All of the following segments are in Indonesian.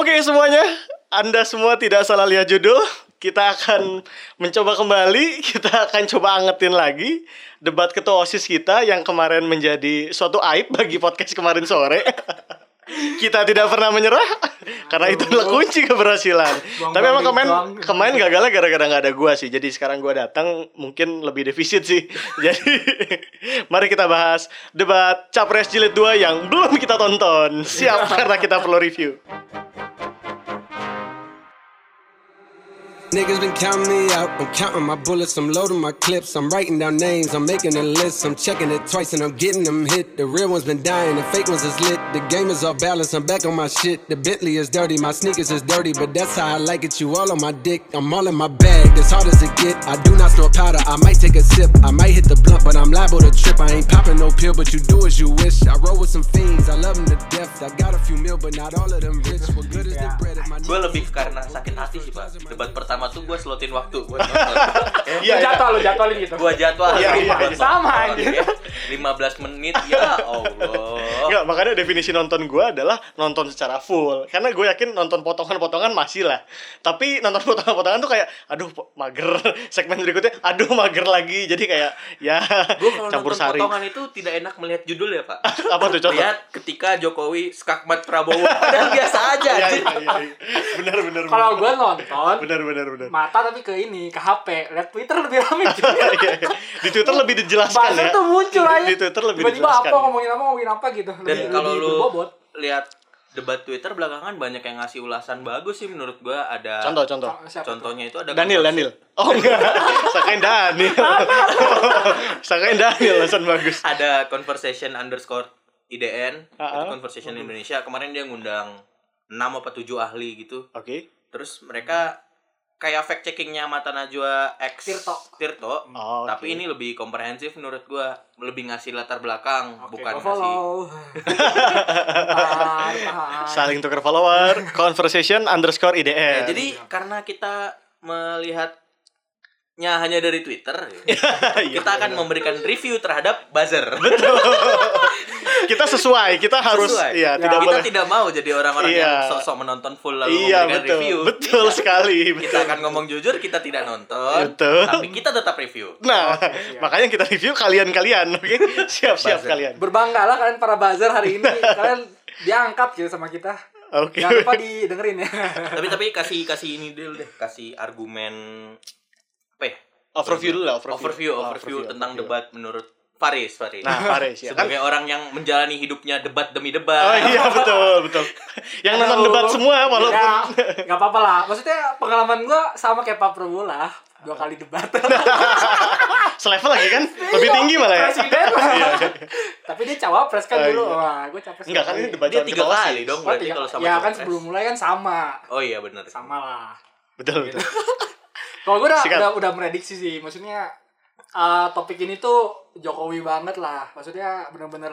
Oke semuanya, Anda semua tidak salah lihat judul. Kita akan mencoba kembali, kita akan coba angetin lagi debat ketua OSIS kita yang kemarin menjadi suatu aib bagi podcast kemarin sore. kita tidak pernah menyerah karena itu adalah kunci keberhasilan. Tapi emang kemarin kemarin gagalnya gara-gara nggak ada gua sih. Jadi sekarang gua datang mungkin lebih defisit sih. Jadi mari kita bahas debat Capres Jilid 2 yang belum kita tonton. Siap karena kita perlu review. Niggas been counting me out. I'm counting my bullets. I'm loading my clips. I'm writing down names. I'm making a list. I'm checking it twice and I'm getting them hit. The real ones been dying. The fake ones is lit. The game is off balance. I'm back on my shit. The Bentley is dirty. My sneakers is dirty, but that's how I like it. You all on my dick. I'm all in my bag. As hard as it get. I do not snort powder. I might take a sip. I might hit the blunt, but I'm liable to trip. I ain't popping no pill, but you do as you wish. I roll with some fiends. I love them to death. I got a few mil, but not all of them rich. What good is the bread if my gue lebih karena sakit hati sih pak debat pertama tuh gue slotin waktu buat nonton Iya, Lu jatuh lu jatuhin gitu. gue jadwal Iya, iya, iya. Sama, ya. 15 menit ya Allah Enggak, makanya definisi nonton gua adalah nonton secara full. Karena gue yakin nonton potongan-potongan masih lah. Tapi nonton potongan-potongan tuh kayak, aduh mager. Segmen berikutnya, aduh mager lagi. Jadi kayak, ya gue kalau campur nonton sari. potongan itu tidak enak melihat judul ya pak Apa tuh contoh? lihat ketika Jokowi skakmat Prabowo padahal biasa aja Iya, anjir. iya, iya, iya. Bener, bener, Kalau gue nonton Bener, bener, bener. mata tapi ke ini ke HP, lihat Twitter lebih rame. Iya, iya. Di Twitter lebih dijelaskan Buzzer ya. tuh muncul Di- aja. Di Twitter lebih Tiba-tiba apa ngomongin apa ngomongin apa gitu. dan kalau lu berbobot. lihat debat Twitter belakangan banyak yang ngasih ulasan bagus sih menurut gue ada Contoh, contoh. Contohnya itu ada Daniel, Daniel. Oh enggak, sakain Daniel. sakain Daniel, alasan bagus. ada conversation underscore IDN itu ah. conversation Indonesia kemarin dia ngundang 6 apa 7 ahli gitu Oke. terus mereka kayak fact checkingnya mata Najwa X Tirto. Tirto Oh, tapi ini lebih komprehensif menurut gua lebih ngasih latar belakang Oke, bukan ngasih follow. Bentar, bentar. Saling tukar follower, conversation underscore Ya, IDN. jadi karena kita melihatnya hanya dari Twitter Iya, kita akan memberikan review terhadap buzzer kita sesuai, kita harus Sesuai. iya, Ya. tidak kita boleh. tidak mau jadi orang-orang Iya. yang sok-sok menonton full lalu Iya, memberikan betul. review Betul sekali, kita betul. akan ngomong jujur kita tidak nonton Betul. tapi kita tetap review Nah, Oke, siap. makanya kita review kalian-kalian, oke? Siap-siap kalian. Berbanggalah kalian para buzzer hari ini. kalian diangkat gitu sama kita. Oke. Jangan lupa didengerin ya. tapi tapi kasih kasih ini dulu deh kasih argumen apa ya Overview dulu lah, overview. overview Oh, overview, tentang debat menurut Faris Faris Nah, Faris ya kan. sebagai orang yang menjalani hidupnya debat demi debat Oh iya betul betul. Yang nonton Aduh. debat semua walaupun Ya, nggak apa-apa lah. Maksudnya pengalaman gua sama kayak Pak Prabowo lah. Dua kali debat. selevel lagi kan lebih tinggi malah ya. Presiden. Iya. Tapi dia cawapres kan Oh, dulu. iya. Wah, gue capres. Enggak kan ini debat dia tiga kali dong Oh, berarti kalau sama ya kan sebelum mulai kan sama. oh iya benar Sama lah. Betul betul. Kalau gue udah, udah udah prediksi sih, maksudnya uh, topik ini tuh Jokowi banget lah. Maksudnya bener-bener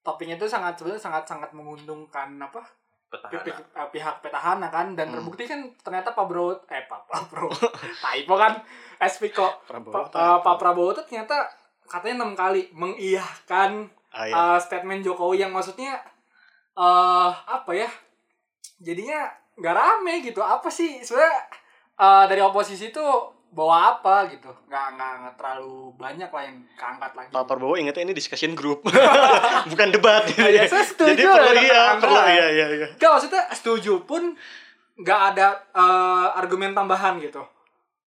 topiknya tuh sangat sebenarnya sangat sangat menguntungkan apa? Petahana. Pihak, uh, pihak petahana kan. Dan Hmm. terbukti kan ternyata Pak Prabowo eh Pak Prabowo typo kan. SP kok. Prabowo, Pak uh, Pak Prabowo tuh ternyata katanya enam kali mengiyahkan Ah, iya. uh, statement Jokowi yang maksudnya eh apa ya? Jadinya nggak rame gitu. Apa sih? Sebenarnya eh, dari oposisi tuh bawa apa gitu. Nggak nggak terlalu banyak lah yang keangkat lagi. Pak Prabowo ingetnya ini discussion group. Bukan debat. Iya, saya setuju jadi perlu iya perlu iya iya iya. Nggak, maksudnya setuju pun nggak ada eh, argumen tambahan gitu.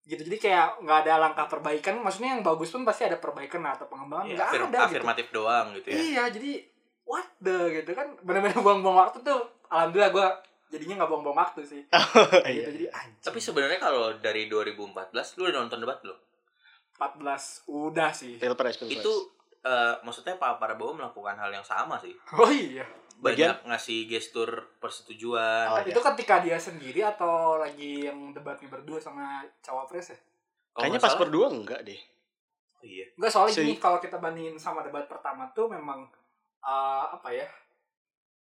Gitu jadi kayak nggak ada langkah perbaikan. Maksudnya yang bagus pun pasti ada perbaikan atau pengembangan. Iya, nggak afir- ada gitu. afirmatif doang gitu ya. Iya, jadi what the gitu kan. Benar-benar buang-buang waktu tuh. Alhamdulillah gua jadinya nggak buang-buang waktu sih. iya Gitu, jadi anjing. tapi sebenarnya kalau dari 2014 lu udah nonton debat belum 14 udah sih. pilpres pilpres itu eh, maksudnya Pak Prabowo melakukan hal yang sama sih Oh iya. Bagian- banyak ngasih gestur persetujuan Oh, Itu ketika dia sendiri atau lagi yang debatnya berdua sama cawapres ya? Kayaknya pas berdua enggak deh oh, iya Enggak soalnya Si- gini kalau kita bandingin sama debat pertama tuh memang eh, apa ya?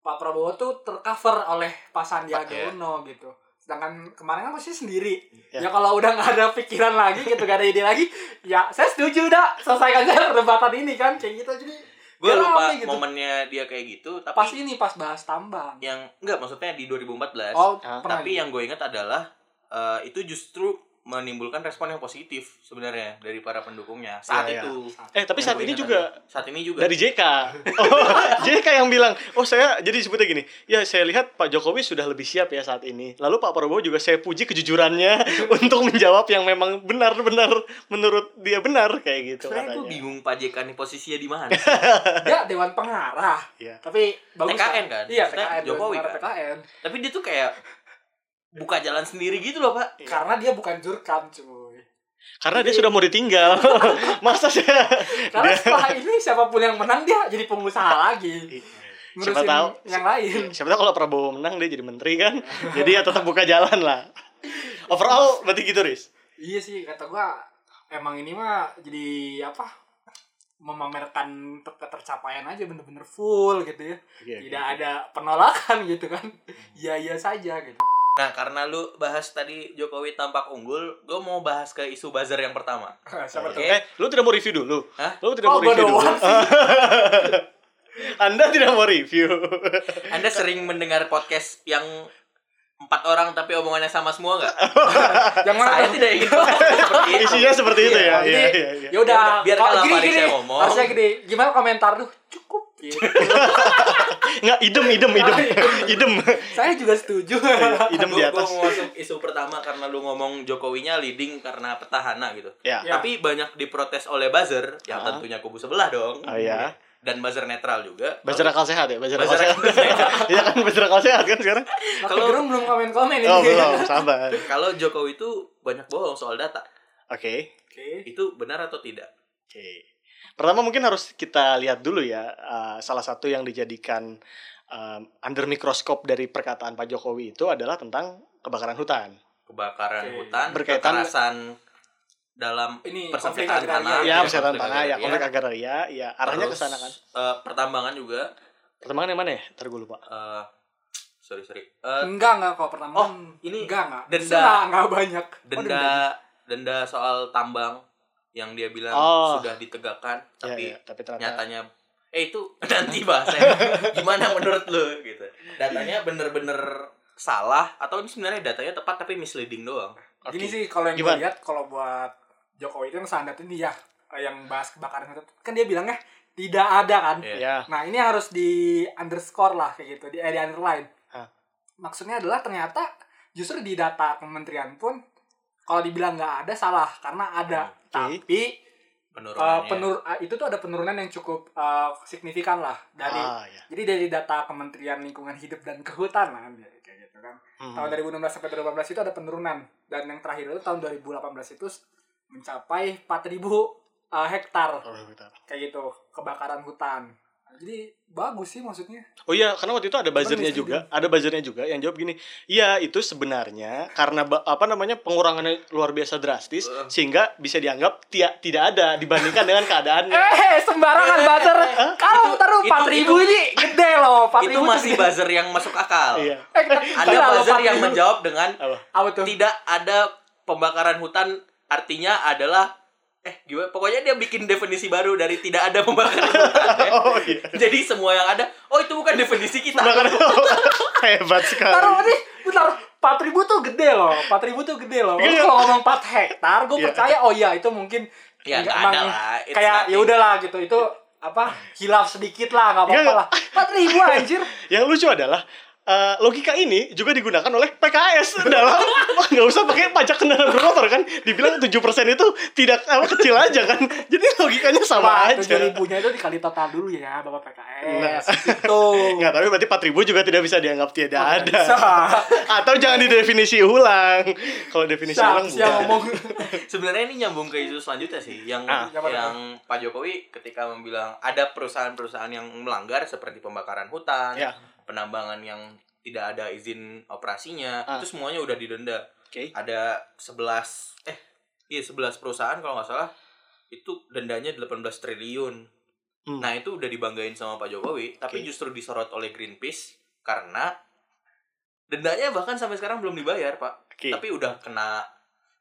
Pak Prabowo tuh tercover oleh Pak Sandiaga. Uno gitu. Sedangkan kemarin kan pasti sendiri. Ya. Ya, kalau udah nggak ada pikiran lagi gitu, gak ada ide lagi, ya saya setuju dah selesaikan saja perdebatan ini kan kayak gitu. Jadi gue Dia lupa gitu. momennya dia kayak gitu tapi Pas ini pas bahas tambang. yang enggak maksudnya di 2014 Oh, Ah, pernah. tapi yang gue ingat adalah eh, itu justru menimbulkan respon yang positif sebenarnya dari para pendukungnya saat Iya, iya. itu Eh, tapi saat ini ingat juga adalah- saat ini juga dari JK. Oh, JK yang bilang, "Oh, saya jadi disebutnya gini. Ya, saya lihat Pak Jokowi sudah lebih siap ya saat ini. Lalu Pak Prabowo juga saya puji kejujurannya untuk menjawab yang memang benar-benar menurut dia benar kayak gitu gue katanya." bingung Pak JK nih posisinya di mana Dia dewan pengarah. Iya. Tapi bagus. TKN kan? Iya, Maksudnya TKN. Jokowi kan? TKN. tapi dia tuh kayak buka jalan sendiri gitu loh pak Karena dia bukan jurkam, cuy. Karena dia sudah mau ditinggal. Masa saya Karena dia setelah ini siapa pun yang menang dia jadi pengusaha lagi. Siapa Ngurusin tahu. yang lain. siapa tahu kalau Prabowo menang dia jadi menteri kan. Jadi ya tetap buka jalan lah. Overall berarti gitu, Riz. Iya sih kata gua emang ini mah jadi apa? memamerkan ter- ketercapaian aja bener-bener full gitu ya. Oke, oke, Tidak ada penolakan gitu kan. Iya-iya saja gitu. Nah karena lu bahas tadi Jokowi tampak unggul gue mau bahas ke isu buzzer yang pertama Siapa Oke. tuh? Eh, lu tidak mau review dulu? Hah? Lu tidak Oh, mau review dulu? Anda tidak mau review. anda sering mendengar podcast yang empat orang tapi omongannya sama semua nggak Yang mana saya tidak ingin seperti itu Isinya seperti itu ya. Iya, Iya, jadi- iya, iya. Ya udah, Biar kalau gini gini. saya ngomong. Harusnya gini. Gimana komentar lu? Cukup. Gitu. Nggak, idem, idem, idem. idem. Saya juga setuju. idem di gue atas. mau masuk isu pertama karena lu ngomong Jokowinya leading karena petahana gitu Ya. Ya. tapi banyak diprotes oleh buzzer yang Ah. tentunya kubu sebelah dong Oh iya. dan buzzer netral juga Buzzer akal sehat ya, buzzer akal sehat. Iya kan buzzer akal sehat kan sekarang? Kalau Gerung belum komen-komen ini. Oh, belum, sabar. kalau Jokowi itu banyak bohong soal data Oke. Oke. itu benar atau tidak Oke. Pertama mungkin harus kita lihat dulu ya uh, salah satu yang dijadikan um, under mikroskop dari perkataan Pak Jokowi itu adalah tentang kebakaran hutan. kebakaran Oke. hutan Berkaitan- kekerasan dalam Ini persengketaan tanah Ya, Iya, persatuan konflik tanah, ya, agraria. konflik agraria, ya arahnya ke sana kan. eh, pertambangan juga Pertambangan yang mana ya? Ntar gue lupa. eh, sorry sorry Eh, Enggak, enggak kalau pertama. Oh, ini enggak, enggak. denda. Enggak, enggak banyak. Oh, denda denda soal tambang yang dia bilang Oh. sudah ditegakkan Ya, tapi ya, tapi ternyata nyatanya eh itu nanti bahasanya gimana menurut lu gitu datanya bener-bener salah atau ini sebenarnya datanya tepat tapi misleading doang Oke. Gini sih kalau yang gue lihat kalau buat Jokowi itu yang standar ini ya yang bahas kebakaran itu kan dia bilangnya tidak ada kan. Iya. Ya. Nah ini harus di underscore lah kayak gitu, di, eh, di underline. Hah. Maksudnya adalah ternyata justru di data kementerian pun kalau dibilang nggak ada salah karena ada. Oke. Tapi uh, penurunannya penur uh, itu tuh ada penurunan yang cukup uh, signifikan lah dari. Ah, ya. Jadi dari data Kementerian Lingkungan Hidup dan Kehutanan ya, kayak gitu kan. Hmm. Tahun 2016 sampai 2018 itu ada penurunan dan yang terakhir itu tahun 2018 itu mencapai 4000 uh, hektar Oh, kayak gitu kebakaran hutan. Jadi bagus sih maksudnya. Oh iya, karena waktu itu ada buzzernya juga, ada buzzernya juga yang jawab gini, iya itu sebenarnya karena apa namanya pengurangannya luar biasa drastis Uh. sehingga bisa dianggap tia- tidak ada dibandingkan dengan keadaannya. Eh, sembarangan buzzer. Kalau taruh 4000 itu- ini gede loh, 4000 itu masih buzzer yang masuk akal Iya. Eh, ada buzzer yang 4000? menjawab dengan Apa? tidak ada pembakaran hutan artinya adalah eh gimana pokoknya dia bikin definisi baru dari tidak ada pembakaran hutan ya. Oh iya. jadi semua yang ada oh itu bukan definisi kita Bahkan hebat sekali. Taruh nih, bentar. 4000 tuh gede loh. 4000 tuh gede loh. Iya. kalau ngomong 4 hektar, gue Iya. percaya oh iya itu mungkin Ya, nggak ada emang lah. It's Kayak ya udahlah gitu. Itu apa? Hilaf sedikit lah, enggak apa-apa Iya, lah. 4000 anjir. Yang lucu adalah eh, logika ini juga digunakan oleh PKS dalam nggak usah pakai pajak kendaraan bermotor kan dibilang 7% itu tidak apa kecil aja kan jadi logikanya sama Wah, aja 7000-nya itu dikali total dulu ya, Bapak PKS. Nah. Gitu. Nggak, tapi berarti 4000 juga tidak bisa dianggap tidak Oh, ada. bisa. Atau jangan didefinisi ulang. Kalau definisi Siap, ulang siap ngomong. sebenarnya ini nyambung ke isu selanjutnya sih yang Ah. yang Pak Jokowi ketika membilang ada perusahaan-perusahaan yang melanggar seperti pembakaran hutan, Ya. Penambangan yang tidak ada izin operasinya, Ah. itu semuanya udah didenda. Oke. Ada 11 eh iya 11 perusahaan kalau nggak salah itu dendanya 18 triliun. Hmm. Nah, itu udah dibanggain sama Pak Jokowi, tapi Oke. justru disorot oleh Greenpeace karena dendanya bahkan sampai sekarang belum dibayar, Pak. Oke. Tapi udah kena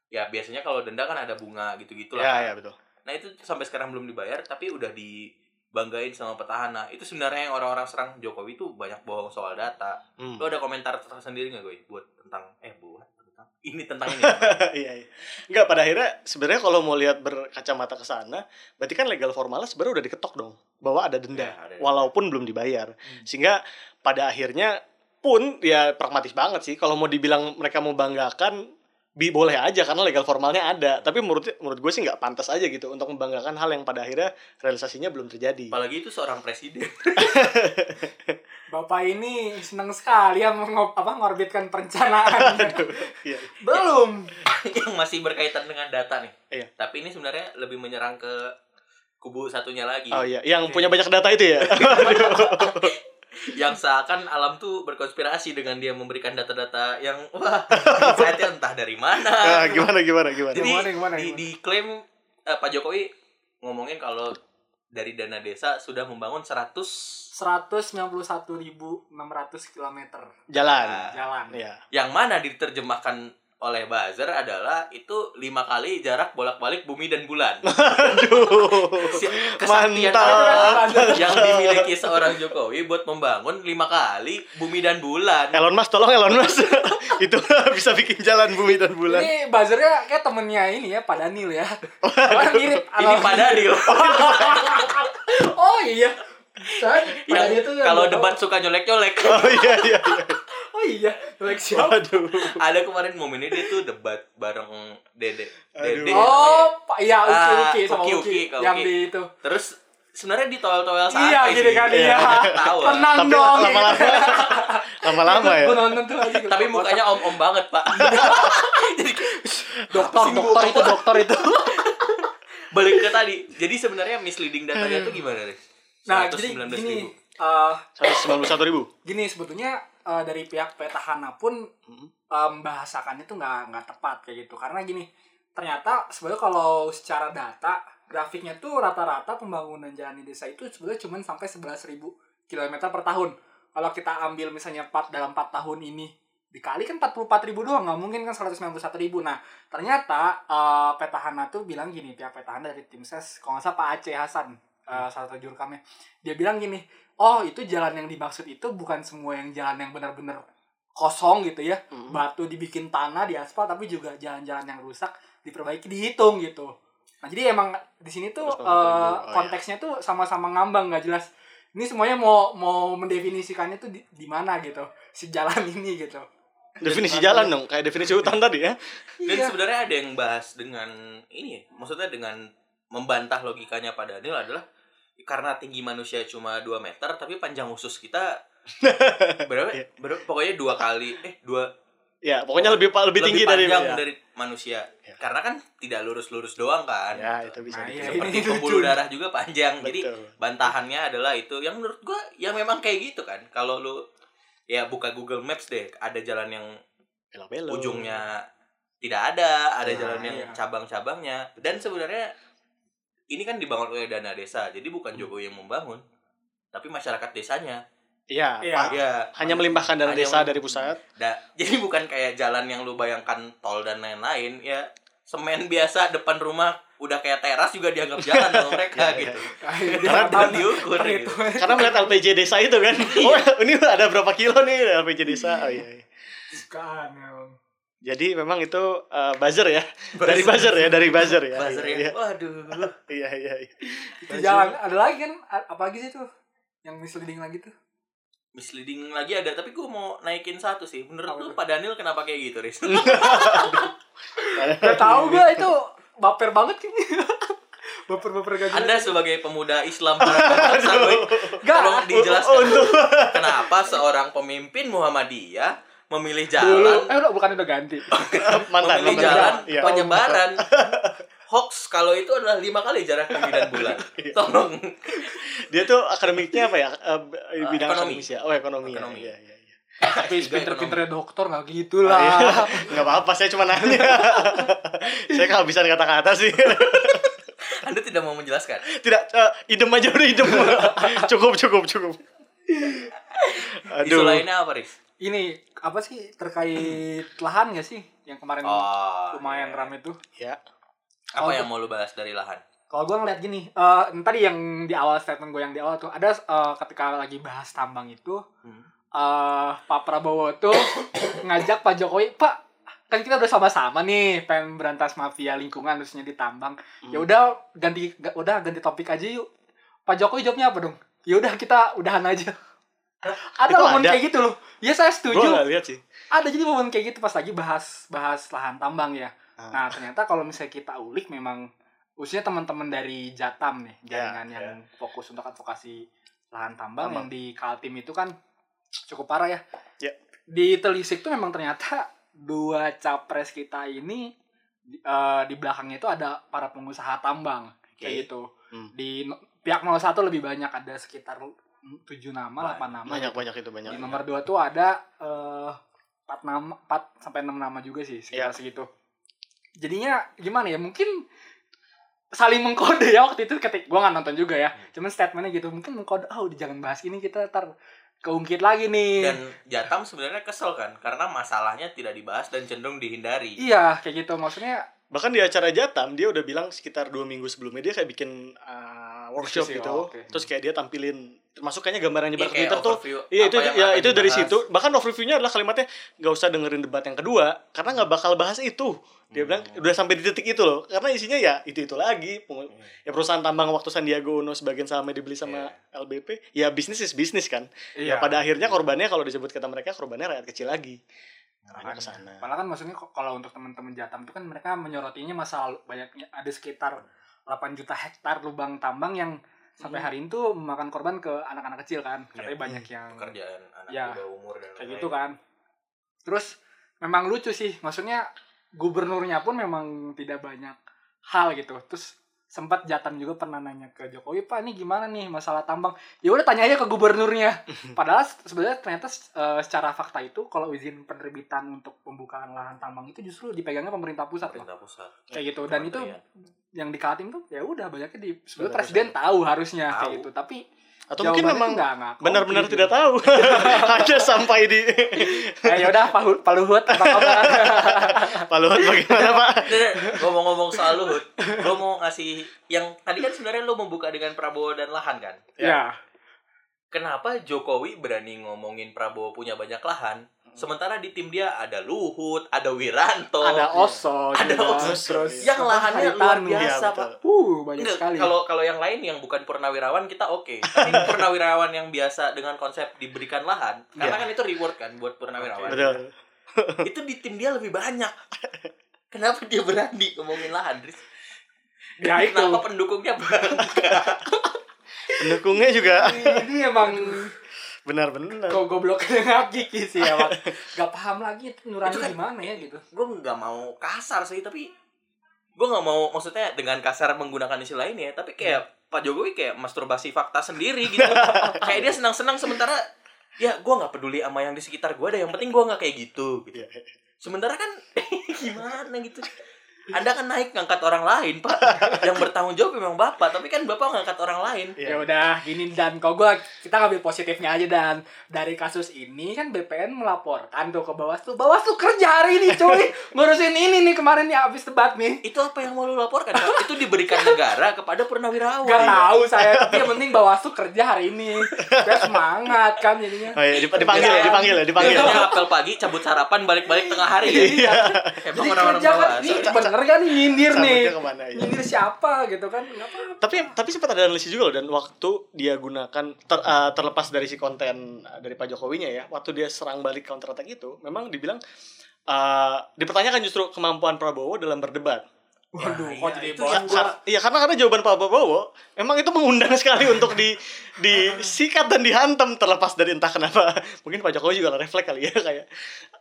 ya biasanya kalau denda kan ada bunga gitu-gitu Ya, lah. ya betul. Nah, itu sampai sekarang belum dibayar tapi udah di banggain sama petahana itu sebenarnya yang orang-orang serang Jokowi itu banyak bohong soal data Hmm. lo ada komentar tersendiri nggak gue buat tentang eh buat tentang ini tentang ini iya, iya. Enggak, pada akhirnya sebenarnya kalau mau lihat berkacamata ke sana, berarti kan legal formalnya sebenarnya udah diketok dong bahwa ada denda Ya, ada. walaupun belum dibayar. Sehingga pada akhirnya pun ya pragmatis banget sih kalau mau dibilang mereka mau banggakan bi boleh aja karena legal formalnya ada tapi menurut menurut gue sih nggak pantas aja gitu untuk membanggakan hal yang pada akhirnya realisasinya belum terjadi apalagi itu seorang presiden Bapak ini senang sekali ya mengop, apa ngorbitkan perencanaan. Iya. Belum. yang masih berkaitan dengan data nih Iya. tapi ini sebenarnya lebih menyerang ke kubu satunya lagi oh iya yang punya banyak data itu ya yang seakan alam tuh berkonspirasi dengan dia memberikan data-data yang wah insight-nya entah dari mana. Nah, gimana gimana gimana? Jadi Gimana, gimana, di, gimana? diklaim eh, Pak Jokowi ngomongin kalau dari dana desa sudah membangun 100 191.600 km jalan. Jalan. ya yang mana diterjemahkan oleh buzzer adalah itu lima kali jarak bolak-balik bumi dan bulan. aduh Kesaktian Mantap. yang dimiliki seorang Jokowi buat membangun lima kali bumi dan bulan. Elon Musk tolong Elon Musk itu bisa bikin jalan bumi dan bulan Ini buzzernya kayak temennya ini ya, Pak Daniel ya. Karena mirip. Ini Pak Daniel. Oh iya. Saya Pak yang kalau tahu. debat suka nyolek-nyolek. oh iya iya iya Oh iya, Like siapa? aduh Ada kemarin momennya dia tuh debat bareng Dede. Dede. Oh, Pak iya Uki Ah, Uki sama Uki, Uki, Uki, yang di itu. Terus sebenarnya di towel-towel santai Iya, gini kan iya. Tawa. Tenang tapi dong. lama-lama lama-lama ya Gue nonton tuh lagi. Tapi mukanya om-om banget, Pak. Jadi dokter, dokter itu, dokter itu. balik ke tadi. Jadi sebenarnya misleading datanya tuh gimana, Riz? Nah, jadi 119.000. gini, eh puluh satu ribu gini sebetulnya eh, dari pihak petahana pun Hmm. eh, membahasakannya itu nggak nggak tepat kayak gitu. Karena gini ternyata sebenarnya kalau secara data grafiknya tuh rata-rata pembangunan jalan di desa itu sebenarnya cuma sampai 11.000 km per tahun. Kalau kita ambil misalnya 4 dalam 4 tahun ini dikali kan 44 ribu doang nggak mungkin kan 191 ribu. Nah ternyata eh, petahana tuh bilang gini pihak petahana dari tim ses kalau nggak salah Pak Aceh Hasan eh, salah satu juru kami dia bilang gini oh itu jalan yang dimaksud itu bukan semua yang jalan yang benar-benar kosong gitu ya Hmm. batu dibikin tanah di aspal tapi juga jalan-jalan yang rusak diperbaiki dihitung gitu nah jadi emang di sini tuh 190.000. eh, Oh, iya. konteksnya tuh sama-sama ngambang nggak jelas ini semuanya mau mau mendefinisikannya tuh di, di mana gitu si jalan ini gitu definisi jalan dong kayak definisi hutan tadi ya Dan Iya. sebenarnya ada yang bahas dengan ini ya, maksudnya dengan membantah logikanya Pak Daniel adalah karena tinggi manusia cuma 2 meter tapi panjang usus kita berapa? Iya. berapa pokoknya dua kali eh dua ya pokoknya lebih lebih, tinggi dari panjang ya. dari manusia. Ya. Karena kan tidak lurus-lurus doang kan. ya itu bisa Nah, iya, Seperti pembuluh darah juga panjang. Jadi Betul. bantahannya adalah itu yang menurut gua ya memang kayak gitu kan. Kalau lu ya buka Google Maps deh, ada jalan yang Belok-belok. ujungnya tidak ada, ada Nah, jalan yang iya. cabang-cabangnya. Dan sebenarnya ini kan dibangun oleh dana desa, jadi bukan Jokowi yang membangun, tapi masyarakat desanya. iya Iya. Ya, hanya melimpahkan dana Hanya desa dari pusat da- jadi bukan kayak jalan yang lu bayangkan tol dan lain-lain, ya semen biasa depan rumah udah kayak teras juga dianggap jalan sama mereka Iya, iya. gitu. Karena Dan diukur gitu. karena melihat LPG desa itu kan oh ini ada berapa kilo nih LPG desa oh iya, iya. Bukan. Jadi memang itu uh, buzzer ya. Dari buzzer ya dari buzzer ya. Buzzer iya, yang waduh. iya iya iya. Itu jalan ada lagi kan? Apa lagi sih tuh yang misleading lagi tuh? Misleading lagi ada, tapi gue mau naikin satu sih. Menurut Apa lu tuh? Pak Daniel kenapa kayak gitu, Riz? Gak tau gue itu baper banget kayaknya. Baper-baper gak jelas. Anda sebagai pemuda Islam tolong dijelaskan. Oh, untuk kenapa seorang pemimpin Muhammadiyah memilih dulu jalan eh udah bukan udah ganti. mantan memilih mantan jalan Iya. penyebaran hoax kalau itu adalah lima kali jarak bumi dan bulan. Iya. Tolong. dia tuh akademiknya apa ya Eh, b- bidang ekonomi. akademis ya oh ekonomi, Ekonomi. ya iya iya iya Tapi pinter-pinternya dokter gak gitu Ah, iya. lah. nggak apa-apa saya cuma nanya saya kehabisan kata-kata sih Anda tidak mau menjelaskan. tidak eh, idem aja udah idem cukup cukup cukup Isu aduh lainnya apa, Riz? Ini apa sih terkait lahan gak sih yang kemarin Oh, lumayan iya. rame tuh? ya Apa Oh, yang mau lu bahas dari lahan? kalau gue ngeliat gini, eh tadi yang di awal statement gue yang di awal tuh ada eh, ketika lagi bahas tambang itu, Hmm. eh Pak Prabowo tuh ngajak Pak Jokowi, Pak kan kita udah sama-sama nih pengen berantas mafia lingkungan khususnya di tambang. Ya Hmm. udah ganti ga- udah ganti topik aja yuk. Pak Jokowi jawabnya apa dong? Ya udah kita udahan aja. Ada Itu momen ada? kayak gitu loh. Ya saya Gue setuju. gak lihat sih. Ada jadi momen kayak gitu pas lagi bahas bahas lahan tambang ya. Ah. Nah ternyata kalau misalnya kita ulik memang usia teman-teman dari Jatam nih Ya, jaringan yang fokus untuk advokasi lahan tambang, Tambang. yang di Kaltim itu kan cukup parah ya. Ya. Di Telisik tuh memang ternyata dua capres kita ini di, eh, di belakangnya itu ada para pengusaha tambang kayak Oke. gitu. Hmm. Di pihak 01 lebih banyak ada sekitar 7 nama, 8 nama. Banyak gitu. banyak itu banyak. Di nomor 2 tuh ada eh 4 nama 4 sampai 6 nama juga sih sekitar Iya. segitu. Jadinya gimana ya? Mungkin saling mengkode ya waktu itu ketik gua nggak nonton juga ya. Cuman statementnya gitu. Mungkin mengkode ah udah jangan bahas ini kita ntar keungkit lagi nih. Dan Jatam sebenarnya kesel kan karena masalahnya tidak dibahas dan cenderung dihindari. Iya, kayak gitu. Maksudnya Bahkan di acara Jatam dia udah bilang sekitar dua minggu sebelumnya dia kayak bikin uh, workshop gitu. oh, oke. Terus kayak dia tampilin termasuk kayaknya gambarannya Iya, di kayak Twitter tuh. Iya itu ya itu dari situ. Bahkan overview-nya adalah kalimatnya nggak usah dengerin debat yang kedua karena nggak bakal bahas itu. Dia bilang Hmm. udah sampai di titik itu loh. Karena isinya ya itu itu lagi. Hmm. Ya perusahaan tambang waktu Sandiaga Uno sebagian sahamnya dibeli sama Iya. LBP. Ya bisnis is bisnis kan. iya. Ya pada akhirnya korbannya kalau disebut kata mereka korbannya rakyat kecil lagi. Arahnya ke sana. Padahal kan maksudnya kalau untuk teman-teman Jatam itu kan mereka menyorotinya masa lalu banyaknya ada sekitar 8 juta hektar lubang tambang yang sampai Hmm. hari ini tuh memakan korban ke anak-anak kecil kan. Katanya Iya. banyak yang pekerjaan anak Ya, bawah umur dan kayak lain-lain. gitu kan. Terus memang lucu sih, maksudnya gubernurnya pun memang tidak banyak hal gitu. Terus sempat Jatam juga pernah nanya ke Jokowi, Pak ini gimana nih masalah tambang? Ya udah tanya aja ke gubernurnya. Padahal se- sebenarnya ternyata eh, secara fakta itu kalau izin penerbitan untuk pembukaan lahan tambang itu justru dipegangnya pemerintah pusat loh. pemerintah pusat. Kayak gitu dan itu Kementerian. yang di Kaltim tuh ya udah banyaknya di sebenarnya presiden tahu harusnya kayak gitu tapi Atau mungkin jawabannya memang nggak- nggak benar-benar tidak tahu. Hanya sampai di Eh, ya udah Pak Pak Luhut apa kabar? Pak Luhut bagaimana Pak? Ngomong-ngomong soal Luhut, gue mau ngasih yang tadi kan sebenarnya lo membuka dengan Prabowo dan lahan kan. ya. Kenapa Jokowi berani ngomongin Prabowo punya banyak lahan, sementara di tim dia ada Luhut, ada Wiranto, ada Oso Ada juga, Oso, terus yang lahannya luar biasa Iya, pak. Uh, banyak Enggak, sekali. kalau kalau yang lain yang bukan purnawirawan kita oke. Tapi purnawirawan yang biasa dengan konsep diberikan lahan, karena Iya. kan itu reward kan buat purnawirawan. Betul. Itu di tim dia lebih banyak. Kenapa dia berani ngomongin lahan, Riz? ya itu. Kenapa pendukungnya bangga? Pendukungnya juga Ini emang benar-benar. kok goblok dengan Kiki sih ya, Pak. Gak paham lagi nurani kan- gimana ya gitu. gue nggak mau kasar sih, tapi gue nggak mau maksudnya dengan kasar menggunakan istilah ini ya, tapi kayak Pak Jokowi kayak masturbasi fakta sendiri gitu. kayak dia senang-senang sementara ya gue nggak peduli sama yang di sekitar gue, ada yang penting gue nggak kayak gitu. gitu. Iya. Sementara kan gimana gitu. Anda kan naik ngangkat orang lain, Pak. Yang bertanggung jawab memang Bapak, tapi kan Bapak ngangkat orang lain. Iya. Ya udah gini dan kalau gua kita ngambil positifnya aja dan dari kasus ini kan BPN melaporkan tuh ke Bawaslu. Bawaslu kerja hari ini cuy. Ngurusin ini nih kemarin nih habis debat nih. Itu apa yang mau lu laporkan? Pak? Itu diberikan negara kepada purnawirawan. Gak tahu saya, tapi yang penting Bawaslu kerja hari ini. Biar semangat kan jadinya. Oh iya, dip- dipanggil ya, dipanggil ya, dipanggil. Biasanya apel pagi, cabut sarapan, balik-balik tengah hari ya. Iya. Emang orang-orang kerja kan, bawah. bener kan nih nyindir nih. Ke mana ya? Nyindir siapa gitu kan? Tapi tapi sempat ada analisis juga loh dan waktu dia gunakan ter- eh, terlepas dari si konten eh, dari Pak Jokowinya ya, waktu dia serang balik counter attack itu, memang dibilang eh, dipertanyakan justru kemampuan Prabowo dalam berdebat. Waduh, Nah, kok iya, jadi itu bawa yang gua. Iya karena karena jawaban Pak Prabowo emang itu mengundang sekali untuk di disikat dan dihantam terlepas dari entah kenapa mungkin Pak Jokowi juga refleks kali ya kayak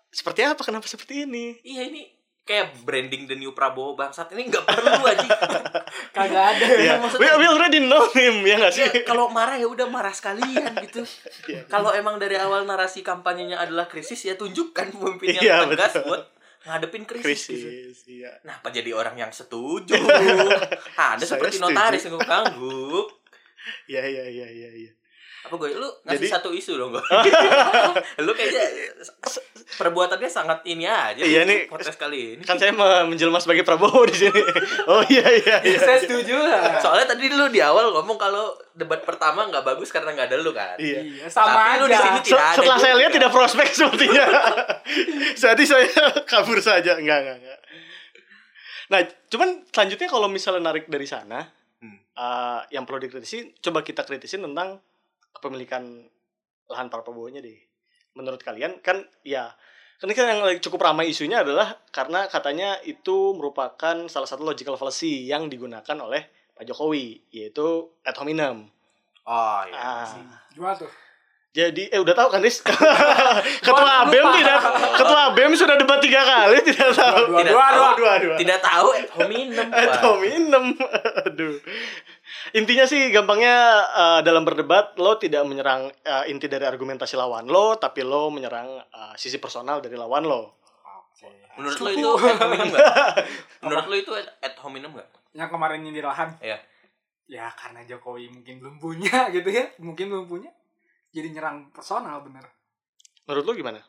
seperti apa kenapa seperti ini Iya ini kayak branding the new Prabowo bangsat ini nggak perlu aja. Kagak ada. Iya, we, we already know him ya nggak sih? Ya, kalau marah ya udah marah sekalian gitu. Iya. Kalau emang dari awal narasi kampanyenya adalah krisis ya tunjukkan pemimpin yang Iya, tegas betul. buat ngadepin krisis. gitu. Krisis, iya. Nah, apa jadi orang yang setuju? Saya seperti setuju. notaris yang ngangguk. Iya, iya, iya, iya, iya. Apa gue lu ngasih Jadi- satu isu dong gue. lu kayaknya perbuatannya sangat ini aja. Iya, nih. podcast kali ini. Kan saya me- menjelma sebagai Prabowo di sini. Oh iya iya iya. Saya setuju lah. Soalnya tadi lu di awal ngomong kalau debat pertama nggak bagus karena nggak ada lu kan. Iya. Iya, sama Tapi lu di aja. sini Se- tidak ada setelah saya lihat tidak prospek sepertinya. Jadi saya kabur saja. Enggak, enggak, enggak. Nah, cuman selanjutnya kalau misalnya narik dari sana, Hmm. eh, yang perlu dikritisi, coba kita kritisin tentang kepemilikan lahan para Prabowo-nya deh. Menurut kalian kan ya kan ini kan yang lagi cukup ramai isunya adalah karena katanya itu merupakan salah satu logical fallacy yang digunakan oleh Pak Jokowi yaitu ad hominem. Oh iya. Ah. sih. Gimana tuh? Jadi eh udah tahu kan Nis? ketua lupa. tidak ketua ABEM sudah debat tiga kali tidak tahu. Dua, Tidak dua, tahu. dua. dua, dua. Tidak tahu ad hominem. Eh, Pak. hominem. Aduh. Intinya sih gampangnya eh, dalam berdebat lo tidak menyerang eh, inti dari argumentasi lawan lo, tapi lo menyerang eh, sisi personal dari lawan lo. Menurut lu itu ad hominem nggak? Menurut lu itu ad- ad hominem nggak? Yang kemarin nyindir lahan. Iya. Ya karena Jokowi mungkin belum punya gitu ya. Mungkin belum punya. Jadi nyerang personal bener. Menurut lo gimana?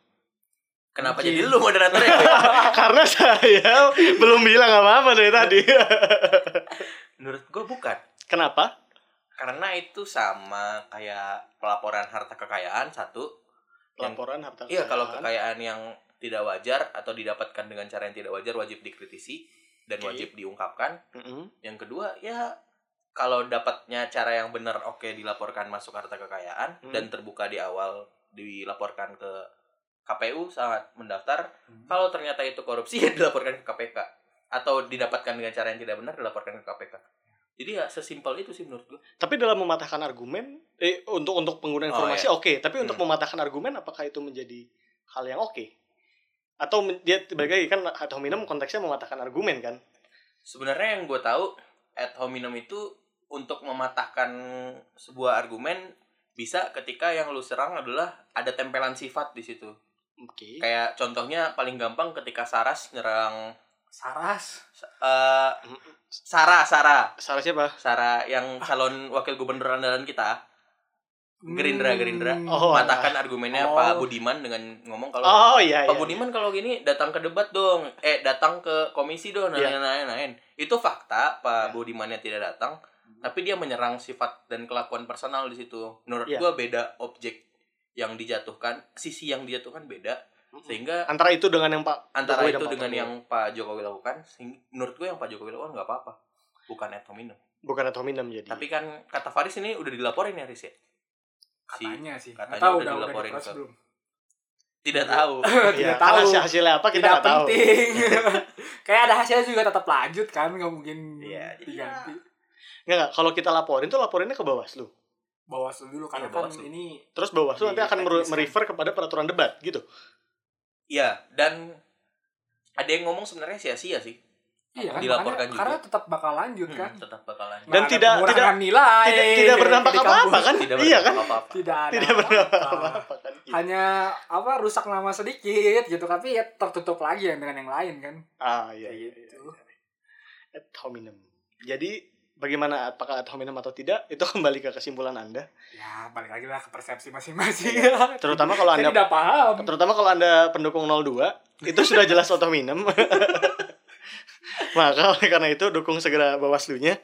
Kenapa Mungkin. jadi lu moderatornya? Karena saya belum bilang apa-apa dari tadi. Menurut gue bukan. Kenapa? Karena itu sama kayak pelaporan harta kekayaan satu. Yang- Laporan harta Iya, kalau kekayaan. kekayaan yang tidak wajar atau didapatkan dengan cara yang tidak wajar wajib dikritisi dan Oke. wajib diungkapkan. Mm-mm. Yang kedua, ya kalau dapatnya cara yang benar oke dilaporkan masuk harta kekayaan Hmm. dan terbuka di awal dilaporkan ke KPU saat mendaftar. Hmm. Kalau ternyata itu korupsi ya dilaporkan ke KPK atau didapatkan dengan cara yang tidak benar dilaporkan ke KPK. Jadi ya sesimpel itu sih menurut gue. Tapi dalam mematahkan argumen, eh untuk untuk penggunaan Oh, informasi oke, tapi untuk Hmm. mematahkan argumen apakah itu menjadi hal yang oke? Atau men- dia balik lagi kan ad hominem konteksnya mematahkan argumen kan? Sebenarnya yang gue tahu ad hominem itu untuk mematahkan sebuah argumen bisa ketika yang lu serang adalah ada tempelan sifat di situ. Oke. Kayak contohnya paling gampang ketika Saras nyerang Saras. eh Sarah, Sarah, Salah siapa? Sarah yang calon wakil gubernur andalan kita Gerindra, Gerindra. Oh, matahkan argumennya Oh. Pak Budiman dengan ngomong kalau Oh iya Pak iya. Budiman kalau gini datang ke debat dong, eh datang ke komisi dong, Iya. lain lain Itu fakta Pak Iya. Budimannya tidak datang, tapi dia menyerang sifat dan kelakuan personal di situ. Menurut Iya. gua beda objek yang dijatuhkan, sisi yang dijatuhkan beda, sehingga Antara itu dengan yang Pak antara Jokowi itu Pak dengan Prabowo. yang Pak Jokowi lakukan, sehingga menurut gua yang Pak Jokowi lakukan nggak apa-apa, bukan ad hominem. bukan ad hominem jadi. Tapi kan kata Faris ini udah dilaporin ya Riz ya? Si- Katanya sih. katanya tahu udah udah udah dilaporin diproses ke- belum. Tidak tahu. Iya, Tidak karena tahu. hasil- hasilnya apa kita Tidak nggak tahu. penting. Kayak ada hasilnya juga tetap lanjut kan, nggak mungkin Iya, jadi diganti. Nggak, nggak. Kalau kita laporin tuh laporinnya ke Bawaslu. Bawaslu dulu karena Iya, kan ini Terus Bawaslu nanti akan kan. merefer kepada peraturan debat gitu. Iya, dan ada yang ngomong sebenarnya sia-sia sih. iya kan Dilaporkan makanya- juga. karena tetap bakal lanjut Hmm, kan. tetap bakal lanjut. Dan tidak- tidak- nilai Tidak tidak berdampak apa-apa kan? Tidak Iya kan? apa-apa. Tidak ada Tidak berdampak apa-apa. kan. Hanya apa rusak nama sedikit gitu tapi ya tertutup lagi dengan yang lain kan. Ah iya iya. Gitu. iya. Ad hominem. Jadi bagaimana apakah ad hominem atau tidak itu kembali ke kesimpulan Anda. Ya balik lagi lah ke persepsi masing-masing. Terutama kalau Anda tidak paham. terutama kalau Anda pendukung 02 itu sudah jelas ad hominem. Maka oleh karena itu dukung segera Bawaslunya.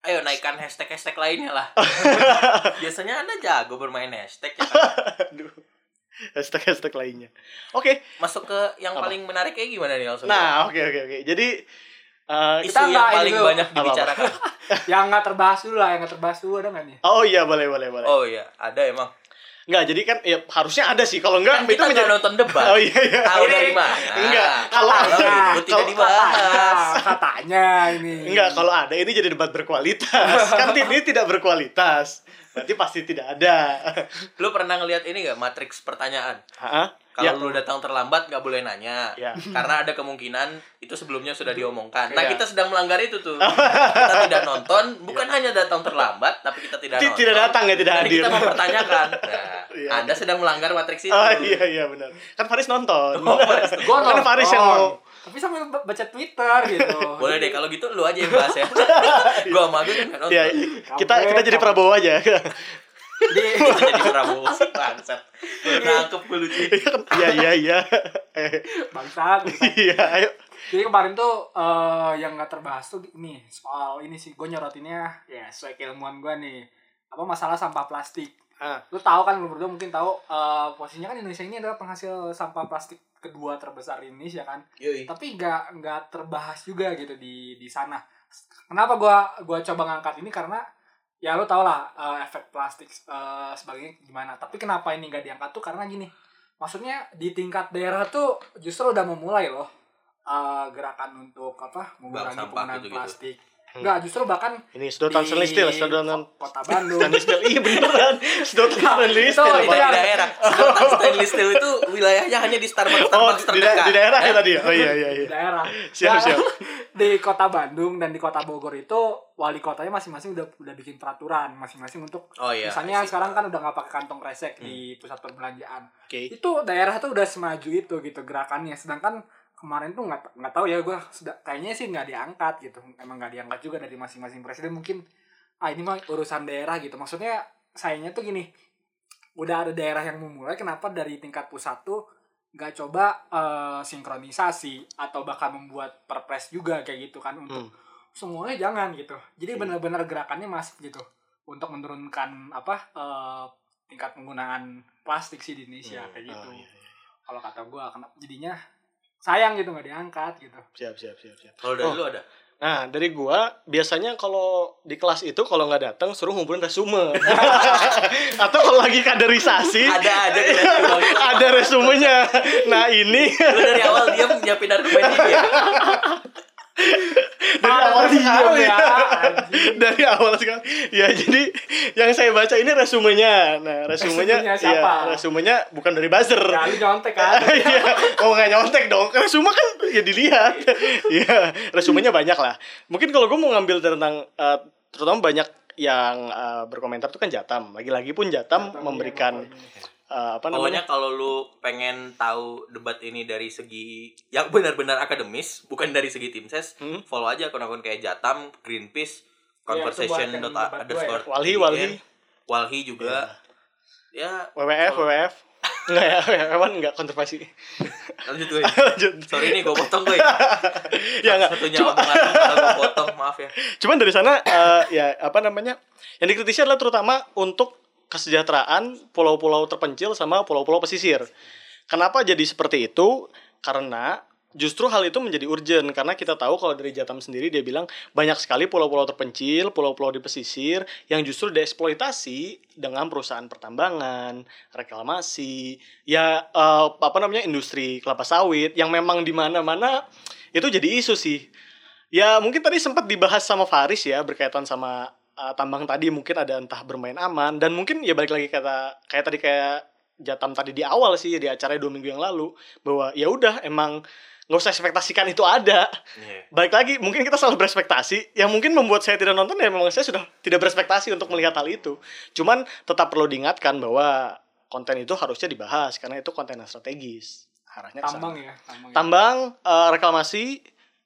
Ayo naikkan hashtag-hashtag lainnya lah. Biasanya Anda jago bermain hashtag ya. Aduh. Hashtag-hashtag lainnya. Oke. Masuk ke yang Apa? paling menarik kayak gimana nih langsung? Nah, oke oke oke. Jadi eh, isu kita yang nggak ini paling dulu. banyak dibicarakan. yang nggak terbahas dulu lah, yang nggak terbahas dulu ada nggak nih? Oh iya boleh boleh boleh. Oh iya, ada emang. Enggak, jadi kan ya harusnya ada sih. Kalau enggak Kan itu kita nggak menjadi nonton debat. Oh iya iya. Tahu dari mana? Enggak, kalau- Kalau itu tidak kalau- dibahas. Katanya, ini. Enggak, kalau ada ini jadi debat berkualitas. kan ini tidak berkualitas. Berarti pasti tidak ada. Lu pernah ngeliat ini nggak matriks pertanyaan? Hah? Kalau Ya. lu datang terlambat nggak boleh nanya. Ya. Karena ada kemungkinan itu sebelumnya sudah diomongkan. Nah, Iya. kita sedang melanggar itu tuh. kita tidak nonton, bukan hanya datang terlambat, tapi kita tidak Ti- nonton. Tidak datang ya, tidak hadir. kita mempertanyakan. Nah, Iya. Anda sedang melanggar matriks itu. Oh iya iya benar. Kan Faris nonton. Oh, Faris. Gua kan Faris yang mau tapi sambil ba- baca Twitter gitu. Boleh deh kalau gitu lu aja yang bahas ya. gua sama gue kan nonton. Ya, kita kita jadi Prabowo aja. Di, Kita jadi Prabowo sih bangsat. Baru Nangkep gue lucu. Iya iya iya. Eh, bangsat. Iya, ayo. Jadi kemarin tuh eh, yang nggak terbahas tuh ini soal ini sih gue nyorotinnya ya sesuai keilmuan gue nih apa masalah sampah plastik. Ah. Lu tahu kan lu berdua mungkin tahu eh, posisinya kan Indonesia ini adalah penghasil sampah plastik kedua terbesar di Indonesia kan. Yoi. Tapi nggak nggak terbahas juga gitu di di sana. Kenapa gua gua coba ngangkat ini karena ya lu tau lah eh, efek plastik eh, sebagainya gimana. Tapi kenapa ini nggak diangkat tuh karena gini. Maksudnya di tingkat daerah tuh justru udah memulai loh eh, gerakan untuk apa mengurangi penggunaan gitu-gitu. plastik. Enggak, justru bahkan Ini sedotan di stainless steel, sedotan kota Bandung. stainless steel. Iya beneran. Sedotan stainless Itu- steel. itu yang- di daerah. Sedotan stainless steel itu wilayahnya hanya di Starbucks Oh, di, da- di daerah ya tadi ya? Oh iya iya di iya. daerah. Siap, Nah, siap. Di kota Bandung dan di kota Bogor itu wali kotanya masing-masing udah udah bikin peraturan masing-masing untuk Oh iya. misalnya sekarang kan udah nggak pakai kantong kresek di pusat perbelanjaan. Oke. Itu daerah tuh udah semaju itu gitu gerakannya. Sedangkan kemarin tuh nggak nggak tahu ya gue kayaknya sih nggak diangkat gitu. Emang nggak diangkat juga dari masing-masing presiden mungkin ah ini mah urusan daerah gitu. Maksudnya sayangnya tuh gini. Udah ada daerah yang memulai kenapa dari tingkat pusat tuh nggak coba eh, sinkronisasi atau bahkan membuat perpres juga kayak gitu kan untuk Hmm. semuanya jangan gitu jadi Oke. benar-benar gerakannya masif gitu untuk menurunkan apa eh, tingkat penggunaan plastik sih di Indonesia Hmm. kayak gitu Oh, iya, iya. kalau kata gua kenapa jadinya sayang gitu nggak diangkat gitu Siap siap siap siap. Kalau dari Oh. lu ada? Nah, dari gua biasanya kalau di kelas itu kalau nggak datang suruh ngumpulin resume. Atau kalau lagi kaderisasi Ada ada ada resumenya. Nah, ini Lu dari awal dia nyiapin argumen ini ya. awal sekali ya, dari awal sekali ya jadi yang saya baca ini resumenya nah resumenya Resumenya siapa? ya resumenya bukan dari buzzer ya lu nyontek kan Iya, oh nggak nyontek dong. Resume kan ya dilihat. Iya, resumenya banyak lah. Mungkin kalau gue mau ngambil tentang eh, terutama banyak yang eh, berkomentar tuh kan Jatam. Lagi-lagi pun Jatam, Jatam, memberikan iya, eh, apa Pokoknya namanya? kalau lu pengen tahu debat ini dari segi yang benar-benar akademis, bukan dari segi tim ses, Hmm. follow aja akun-akun kayak Jatam, Greenpeace, Iya, Conversation yang dot underscore ya. Walhi, Walhi. Walhi juga. Ya, WWF, WWF. Enggak ya, enggak kontroversi. lanjut gue. Lanjut. Sorry nih gue potong gue. Ya enggak. Satunya Cuma, gue potong, maaf ya. cuman dari sana eh, ya apa namanya? Yang dikritisi adalah terutama untuk kesejahteraan pulau-pulau terpencil sama pulau-pulau pesisir. Kenapa jadi seperti itu? Karena justru hal itu menjadi urgent karena kita tahu kalau dari Jatam sendiri dia bilang banyak sekali pulau-pulau terpencil, pulau-pulau di pesisir yang justru dieksploitasi dengan perusahaan pertambangan, reklamasi, ya eh, apa namanya industri kelapa sawit yang memang di mana-mana itu jadi isu sih. Ya mungkin tadi sempat dibahas sama Faris ya berkaitan sama uh, tambang tadi mungkin ada entah bermain aman. Dan mungkin ya balik lagi kata kayak tadi kayak Jatam tadi di awal sih di acara dua minggu yang lalu bahwa ya udah emang nggak usah ekspektasikan itu ada. Iya. balik lagi mungkin kita selalu berekspektasi yang mungkin membuat saya tidak nonton ya memang saya sudah tidak berekspektasi untuk melihat hal itu. Cuman tetap perlu diingatkan bahwa konten itu harusnya dibahas karena itu konten yang strategis. Arahnya tambang ya tambang, ya. tambang eh, reklamasi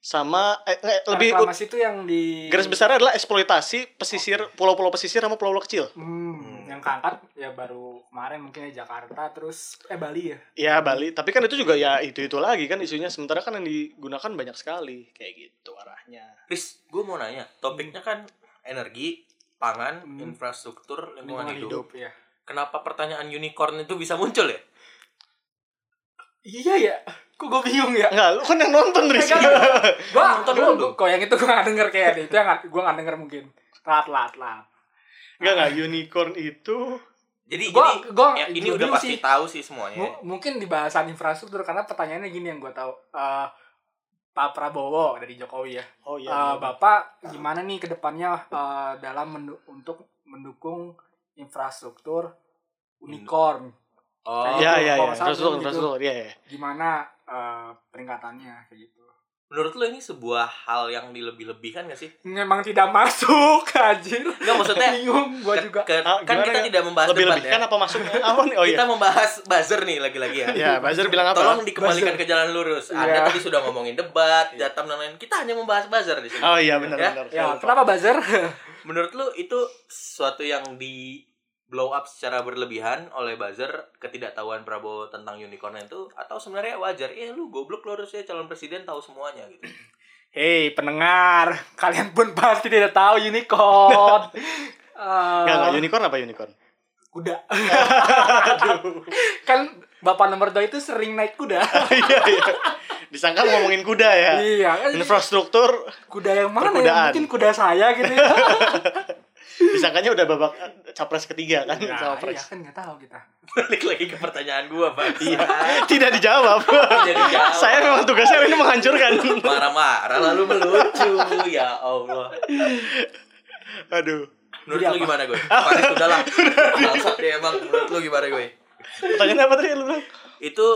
sama eh, eh, lebih reklamasi itu yang di garis besarnya adalah eksploitasi pesisir pulau-pulau pesisir sama pulau-pulau kecil. Hmm, yang keangkat ya baru kemarin mungkin ya Jakarta terus eh Bali ya? Ya Bali. Tapi kan itu juga ya itu itu lagi kan isunya. Sementara kan yang digunakan banyak sekali. Kayak gitu arahnya. Riz, gue mau nanya, topiknya kan energi, pangan, Hmm. infrastruktur, lingkungan, lingkungan hidup. hidup ya. Kenapa pertanyaan unicorn itu bisa muncul ya? Iya ya? Kok gue bingung ya? Enggak lu kan yang nonton Riz. Enggak, gua Nonton dulu. kok yang itu gua gak denger kayak itu yang gua gak denger mungkin. Lat lat lat. Enggak enggak. Unicorn itu Jadi Gua- jadi gua ya, ini bingung udah pasti sih. tahu sih semuanya. M- mungkin di bahasan infrastruktur karena pertanyaannya gini yang gua tahu. Eh, Pak Prabowo dari Jokowi ya. Oh iya Eh, iya. Bapak gimana nih ke depannya eh, dalam mendu- untuk mendukung infrastruktur unicorn Oh, Iya iya Kalau iya nggak salah Rasul gitu. Rasul iya iya gimana eh, peningkatannya kayak gitu menurut lo ini sebuah hal yang dilebih-lebihkan gak sih? Memang tidak masuk, anjir. Enggak maksudnya Bingung gua ke- juga. ke- Ah, kan kita ya? tidak membahas Lebih debat ya. kan apa maksudnya? Apa nih? Oh kita iya. membahas buzzer nih lagi-lagi ya. Ya, Buzzer bilang apa? Tolong dikembalikan ke jalan lurus. Anda Iya. tadi sudah ngomongin debat, jatam dan lain. Kita hanya membahas buzzer di sini. Oh iya benar Ya? benar. Ya, kenapa buzzer? Menurut lu itu sesuatu yang di blow up secara berlebihan oleh buzzer ketidaktahuan Prabowo tentang unicorn itu atau sebenarnya wajar? Ya lu goblok lu harusnya calon presiden tahu semuanya gitu. Hei, pendengar, kalian pun pasti tidak tahu unicorn. Eh, Enggak enggak unicorn apa unicorn? kuda. kan bapak nomor dua itu sering naik kuda. Iya iya. Disangka ngomongin kuda ya. iya, kan Infrastruktur kuda yang mana ya? Mungkin kuda saya gitu ya. Disangkanya udah babak capres ketiga kan sama iya kan nggak tahu kita. Balik lagi ke pertanyaan gua, Pak. Iya. Tidak dijawab. Jadi jawab. Saya memang tugasnya ini menghancurkan. marah-marah lalu melucu. Ya Allah. Aduh. Menurut Jadi lu apa? gimana gue? Farid udah lah. Dia emang. Menurut lu gimana gue? Pertanyaannya apa tadi lu bilang? Itu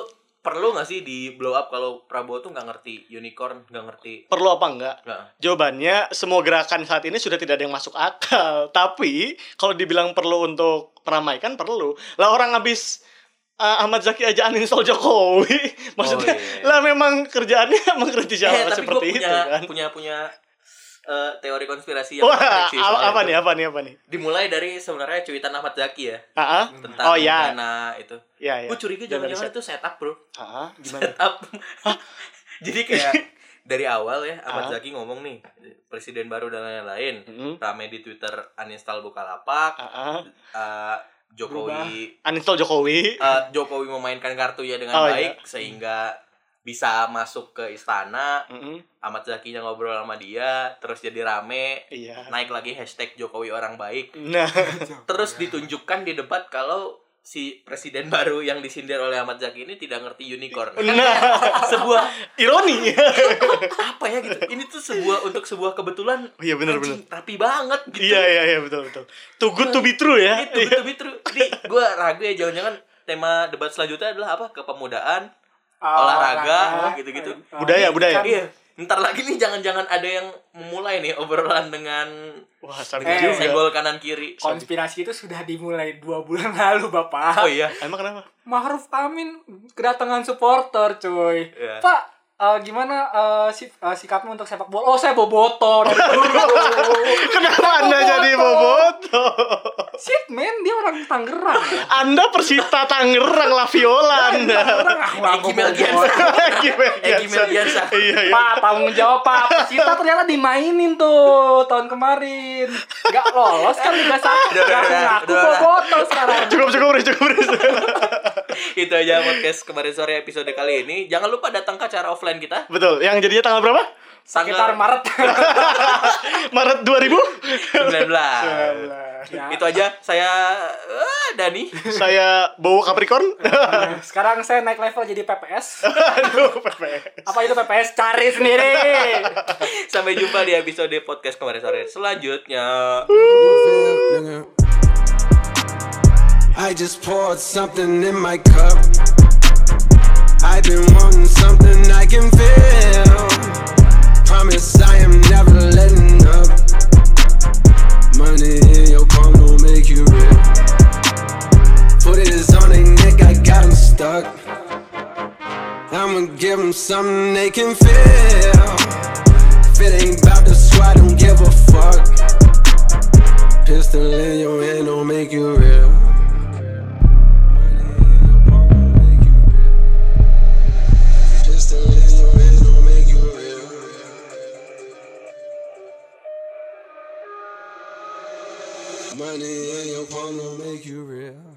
perlu gak sih di blow up kalau Prabowo tuh nggak ngerti unicorn, nggak ngerti Perlu apa enggak? nggak Jawabannya semua gerakan saat ini sudah tidak ada yang masuk akal. Tapi kalau dibilang perlu untuk meramaikan perlu. Lah orang habis uh, Ahmad Zaki aja uninstall Jokowi. Maksudnya Oh, iya. lah memang kerjaannya mengkritisi Eh, hal tapi gue seperti punya, itu kan. punya punya eh, teori konspirasi yang Wah, apa, apa nih? Apa nih? Apa nih? Dimulai dari sebenarnya cuitan Ahmad Zaki ya Ah, ah? tentang Oh iya. dana itu. Iya, iya. Gue curiga jangan-jangan itu setup, Bro. Ah, gimana? Setup. Jadi kayak dari awal ya Ahmad Ah. Zaki ngomong nih presiden baru dan lain-lain. Hmm. Rame di Twitter uninstall Bukalapak, Ah, ah. eh, Jokowi Uninstall Jokowi. eh, Jokowi memainkan kartunya dengan Oh, baik sehingga bisa masuk ke istana. Mm-mm. Ahmad Zakinya ngobrol sama dia, terus jadi rame, Iya. naik lagi hashtag Jokowi orang baik. Nah, Terus ditunjukkan di debat kalau si presiden baru yang disindir oleh Ahmad Zaki ini tidak ngerti unicorn. Kan nah, sebuah ironi. apa ya gitu. Ini tuh sebuah untuk sebuah kebetulan. Oh, iya, bener, anjing, Rapi banget gitu. Iya, iya, iya, betul, betul. Too good to be true ya. Itu betul betul. Jadi gue ragu ya jangan-jangan tema debat selanjutnya adalah apa? Kepemudaan, olahraga, gitu-gitu. Budaya, budaya. Iya. Ntar lagi nih jangan-jangan ada yang memulai nih obrolan dengan Wah, Eh, senggol kanan kiri. Konspirasi itu sudah dimulai dua bulan lalu, Bapak. Oh iya. Emang kenapa? Ma'ruf Amin kedatangan supporter, cuy. Iya. Pak, eh, gimana eh, si- eh, sikapnya untuk sepak bola? Oh, saya boboto dari dulu. Kenapa Anda jadi boboto? Shit, man, dia orang Tangerang. ya. Anda Persita Tangerang La Viola Anda. Aku Egi boboto. Melgiansa. Gimana? Egi Melgiansa. Iya, iya. Pak, tanggung jawab Pak. Persita ternyata dimainin tuh tahun kemarin. Gak lolos kan Liga 1. Udah, udah, Gak udah, udah. boboto sekarang. Cukup, cukup, cukup. Itu aja podcast kemarin sore episode kali ini. Jangan lupa datang ke acara offline kita. Betul. Yang jadinya tanggal berapa? Sekitar Maret. Maret 2000? 19. Ya. Itu aja. Saya eh, Dani. Saya Bowo Capricorn. Sekarang saya naik level jadi PPS. Aduh, PPS. Apa itu PPS? Cari sendiri. Sampai jumpa di episode podcast kemarin sore selanjutnya. I just poured something in my cup. I've been wanting something I can feel. Promise I am never letting up. Money in your palm will make you real. Put it on their neck, I got 'em stuck. I'ma give 'em something they can feel. If it ain't about the squad, don't give a fuck. Pistol in your hand don't make you real. Money in your palm don't make you real.